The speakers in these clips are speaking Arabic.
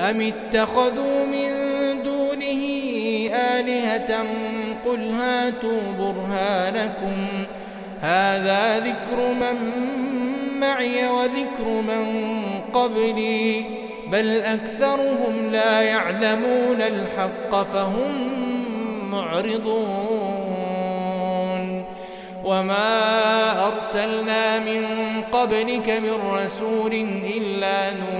أم اتخذوا من دونه آلهة قل هاتوا برهانكم هذا ذكر من معي وذكر من قبلي بل أكثرهم لا يعلمون الحق فهم معرضون وما أرسلنا من قبلك من رسول إلا إليه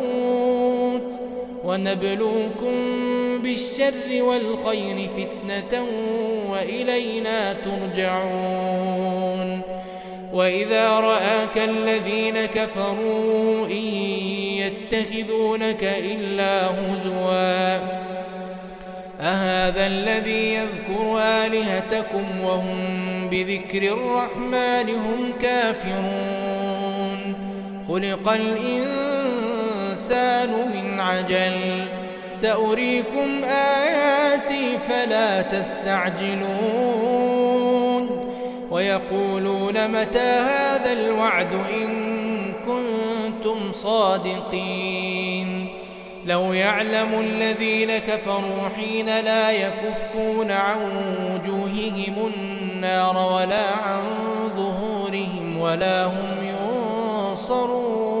ونبلوكم بالشر والخير فتنة وإلينا ترجعون. وإذا رآك الذين كفروا إن يتخذونك إلا هزوا. أهذا الذي يذكر آلهتكم وهم بذكر الرحمن هم كافرون. خلق الإنسان من عجل. سأريكم آياتي فلا تستعجلون. ويقولون متى هذا الوعد إن كنتم صادقين. لو يعلم الذين كفروا حين لا يكفون عن وجوههم النار ولا عن ظهورهم ولا هم ينصرون.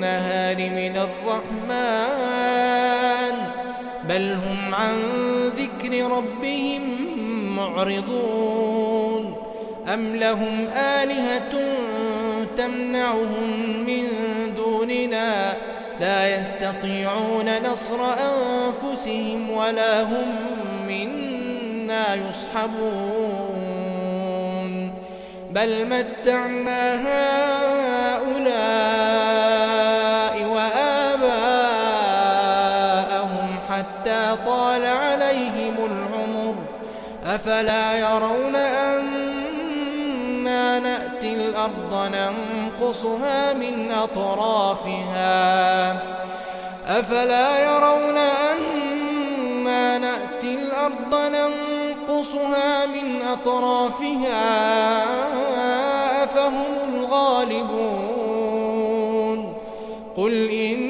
من الرحمن. بل هم عن ذكر ربهم معرضون. أم لهم آلهة تمنعهم من دوننا؟ لا يستطيعون نصر أنفسهم ولا هم منا يصحبون. بل متعنا هؤلاء طال عليهم العمر أفلا يرون أنا نأتي الأرض ننقصها من أطرافها أفلا يرون أنا نأتي الأرض ننقصها من أطرافها أفهم الغالبون قل إنما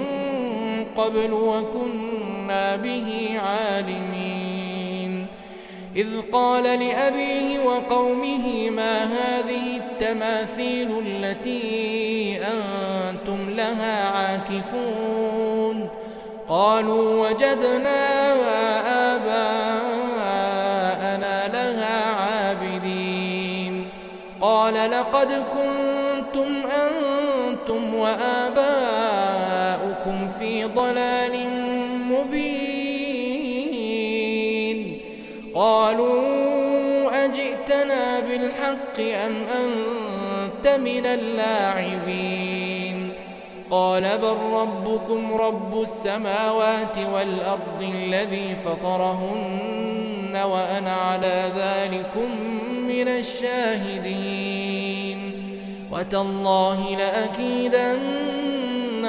قبل وكنا به عالمين. إذ قال لأبيه وقومه ما هذه التماثيل التي أنتم لها عاكفون؟ قالوا وجدنا آباءنا لها عابدين. قال لقد كنتم أنتم وآباؤكم ضلال مبين. قالوا أجئتنا بالحق أم أنت من اللاعبين؟ قال بل ربكم رب السماوات والأرض الذي فطرهن وأنا على ذلكم من الشاهدين. وتالله لأكيدن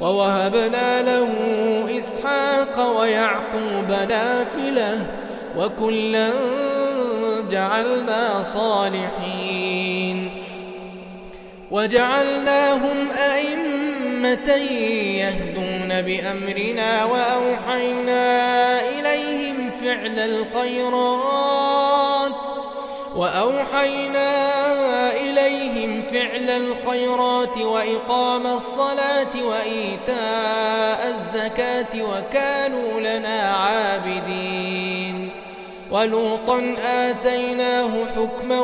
ووهبنا له إسحاق ويعقوب نافلة وكلا جعلنا صالحين وجعلناهم أئمة يهدون بأمرنا وأوحينا إليهم فعل الخيرات وأوحينا إليهم فعل الخيرات وإقام الصلاة وإيتاء الزكاة وكانوا لنا عابدين. ولوطا آتيناه حكما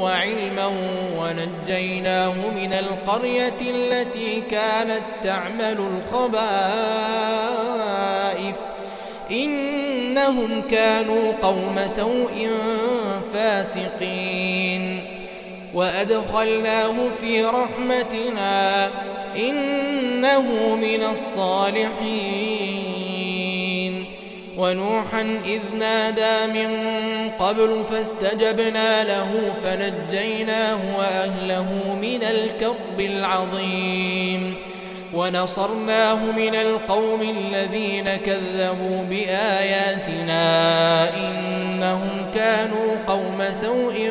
وعلما ونجيناه من القرية التي كانت تعمل الخبائث. إنهم كانوا قوم سوء فاسقين. وأدخلناه في رحمتنا إنه من الصالحين. ونوحا إذ نادى من قبل فاستجبنا له فنجيناه وأهله من الكرب العظيم. ونصرناه من القوم الذين كذبوا بآياتنا إنهم كانوا قوم سوء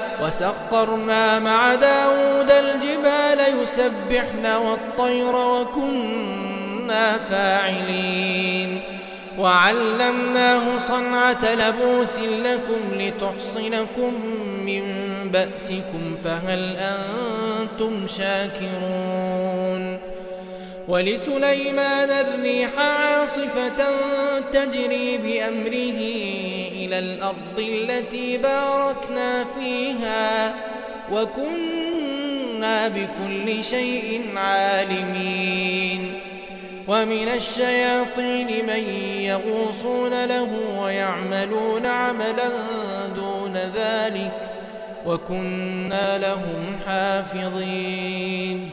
وسخرنا مع داود الجبال يسبحن والطير وكنا فاعلين. وعلمناه صنعة لبوس لكم لتحصنكم من بأسكم فهل أنتم شاكرون؟ ولسليمان الريح عاصفة تجري بأمره إلى الأرض التي باركنا فيها وكنا بكل شيء عالمين. ومن الشياطين من يغوصون له ويعملون عملا دون ذلك وكنا لهم حافظين.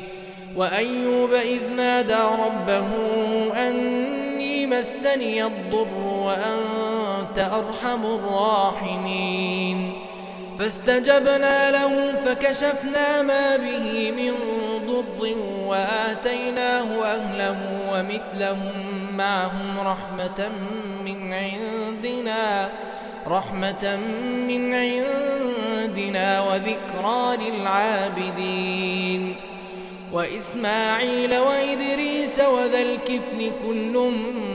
وأيوب إذ نادى ربه أني مسني الضر وأنت أرحم الراحمين. فاستجبنا له فكشفنا ما به من ضر وآتيناه أهله ومثلهم معهم رحمة من عندنا رحمة من عندنا وذكرى للعابدين. وإسماعيل وإدريس وذا الكفل كل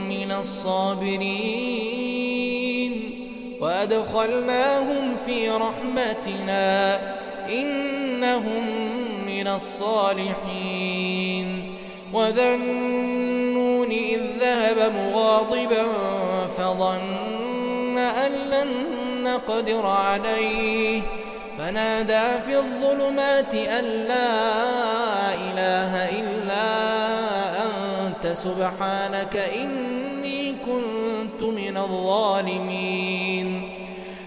من الصابرين. وأدخلناهم في رحمتنا إنهم من الصالحين. وذا النون إذ ذهب مغاضبا فظن أن لن نقدر عليه. فنادى في الظلمات أن لا إله إلا أنت سبحانك إني كنت من الظالمين.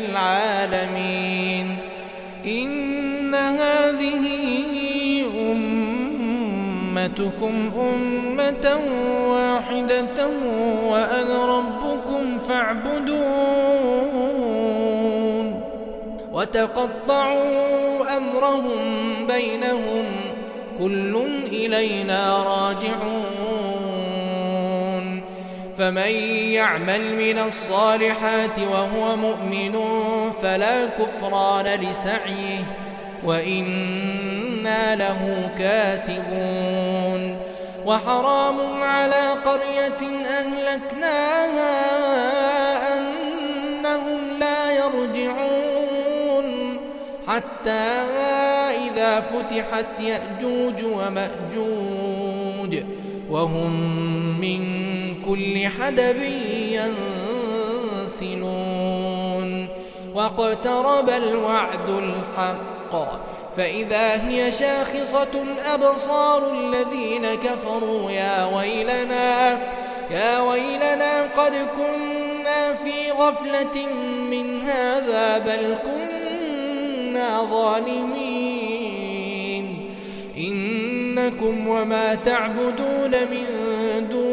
آية للعالمين. إن هذه أمتكم أمة واحدة وأنا ربكم فاعبدون. وتقطعوا أمرهم بينهم. كل إلينا راجعون. فمن يعمل من الصالحات وهو مؤمن فلا كفران لسعيه وإنا إنا له كاتبون وحرام على قرية أهلكناها أنهم لا يرجعون حتى إذا فتحت يأجوج ومأجوج وهم من كل حدب ينسلون واقترب الوعد الحق فإذا هي شاخصة أبصار الذين كفروا يا ويلنا يا ويلنا قد كنا في غفلة من هذا بل كنا ظالمين إنكم وما تعبدون من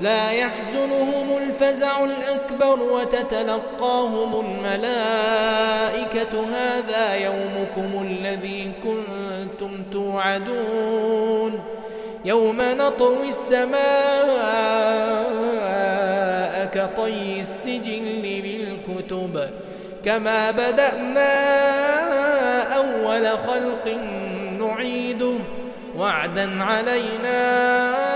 لا يحزنهم الفزع الأكبر وتتلقاهم الملائكة. هذا يومكم الذي كنتم توعدون. يوم نطوي السماء كطي السجل للكتب. كما بدأنا أول خلق نعيده. وعدا علينا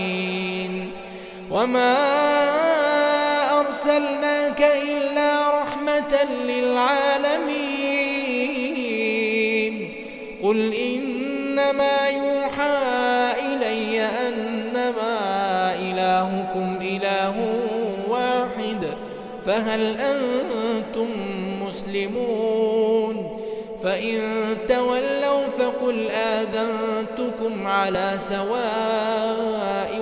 وما أرسلناك إلا رحمة للعالمين قل إنما يوحى إلي أنما إلهكم إله واحد فهل أنتم مسلمون فإن تولوا فقل آذنتكم على سواء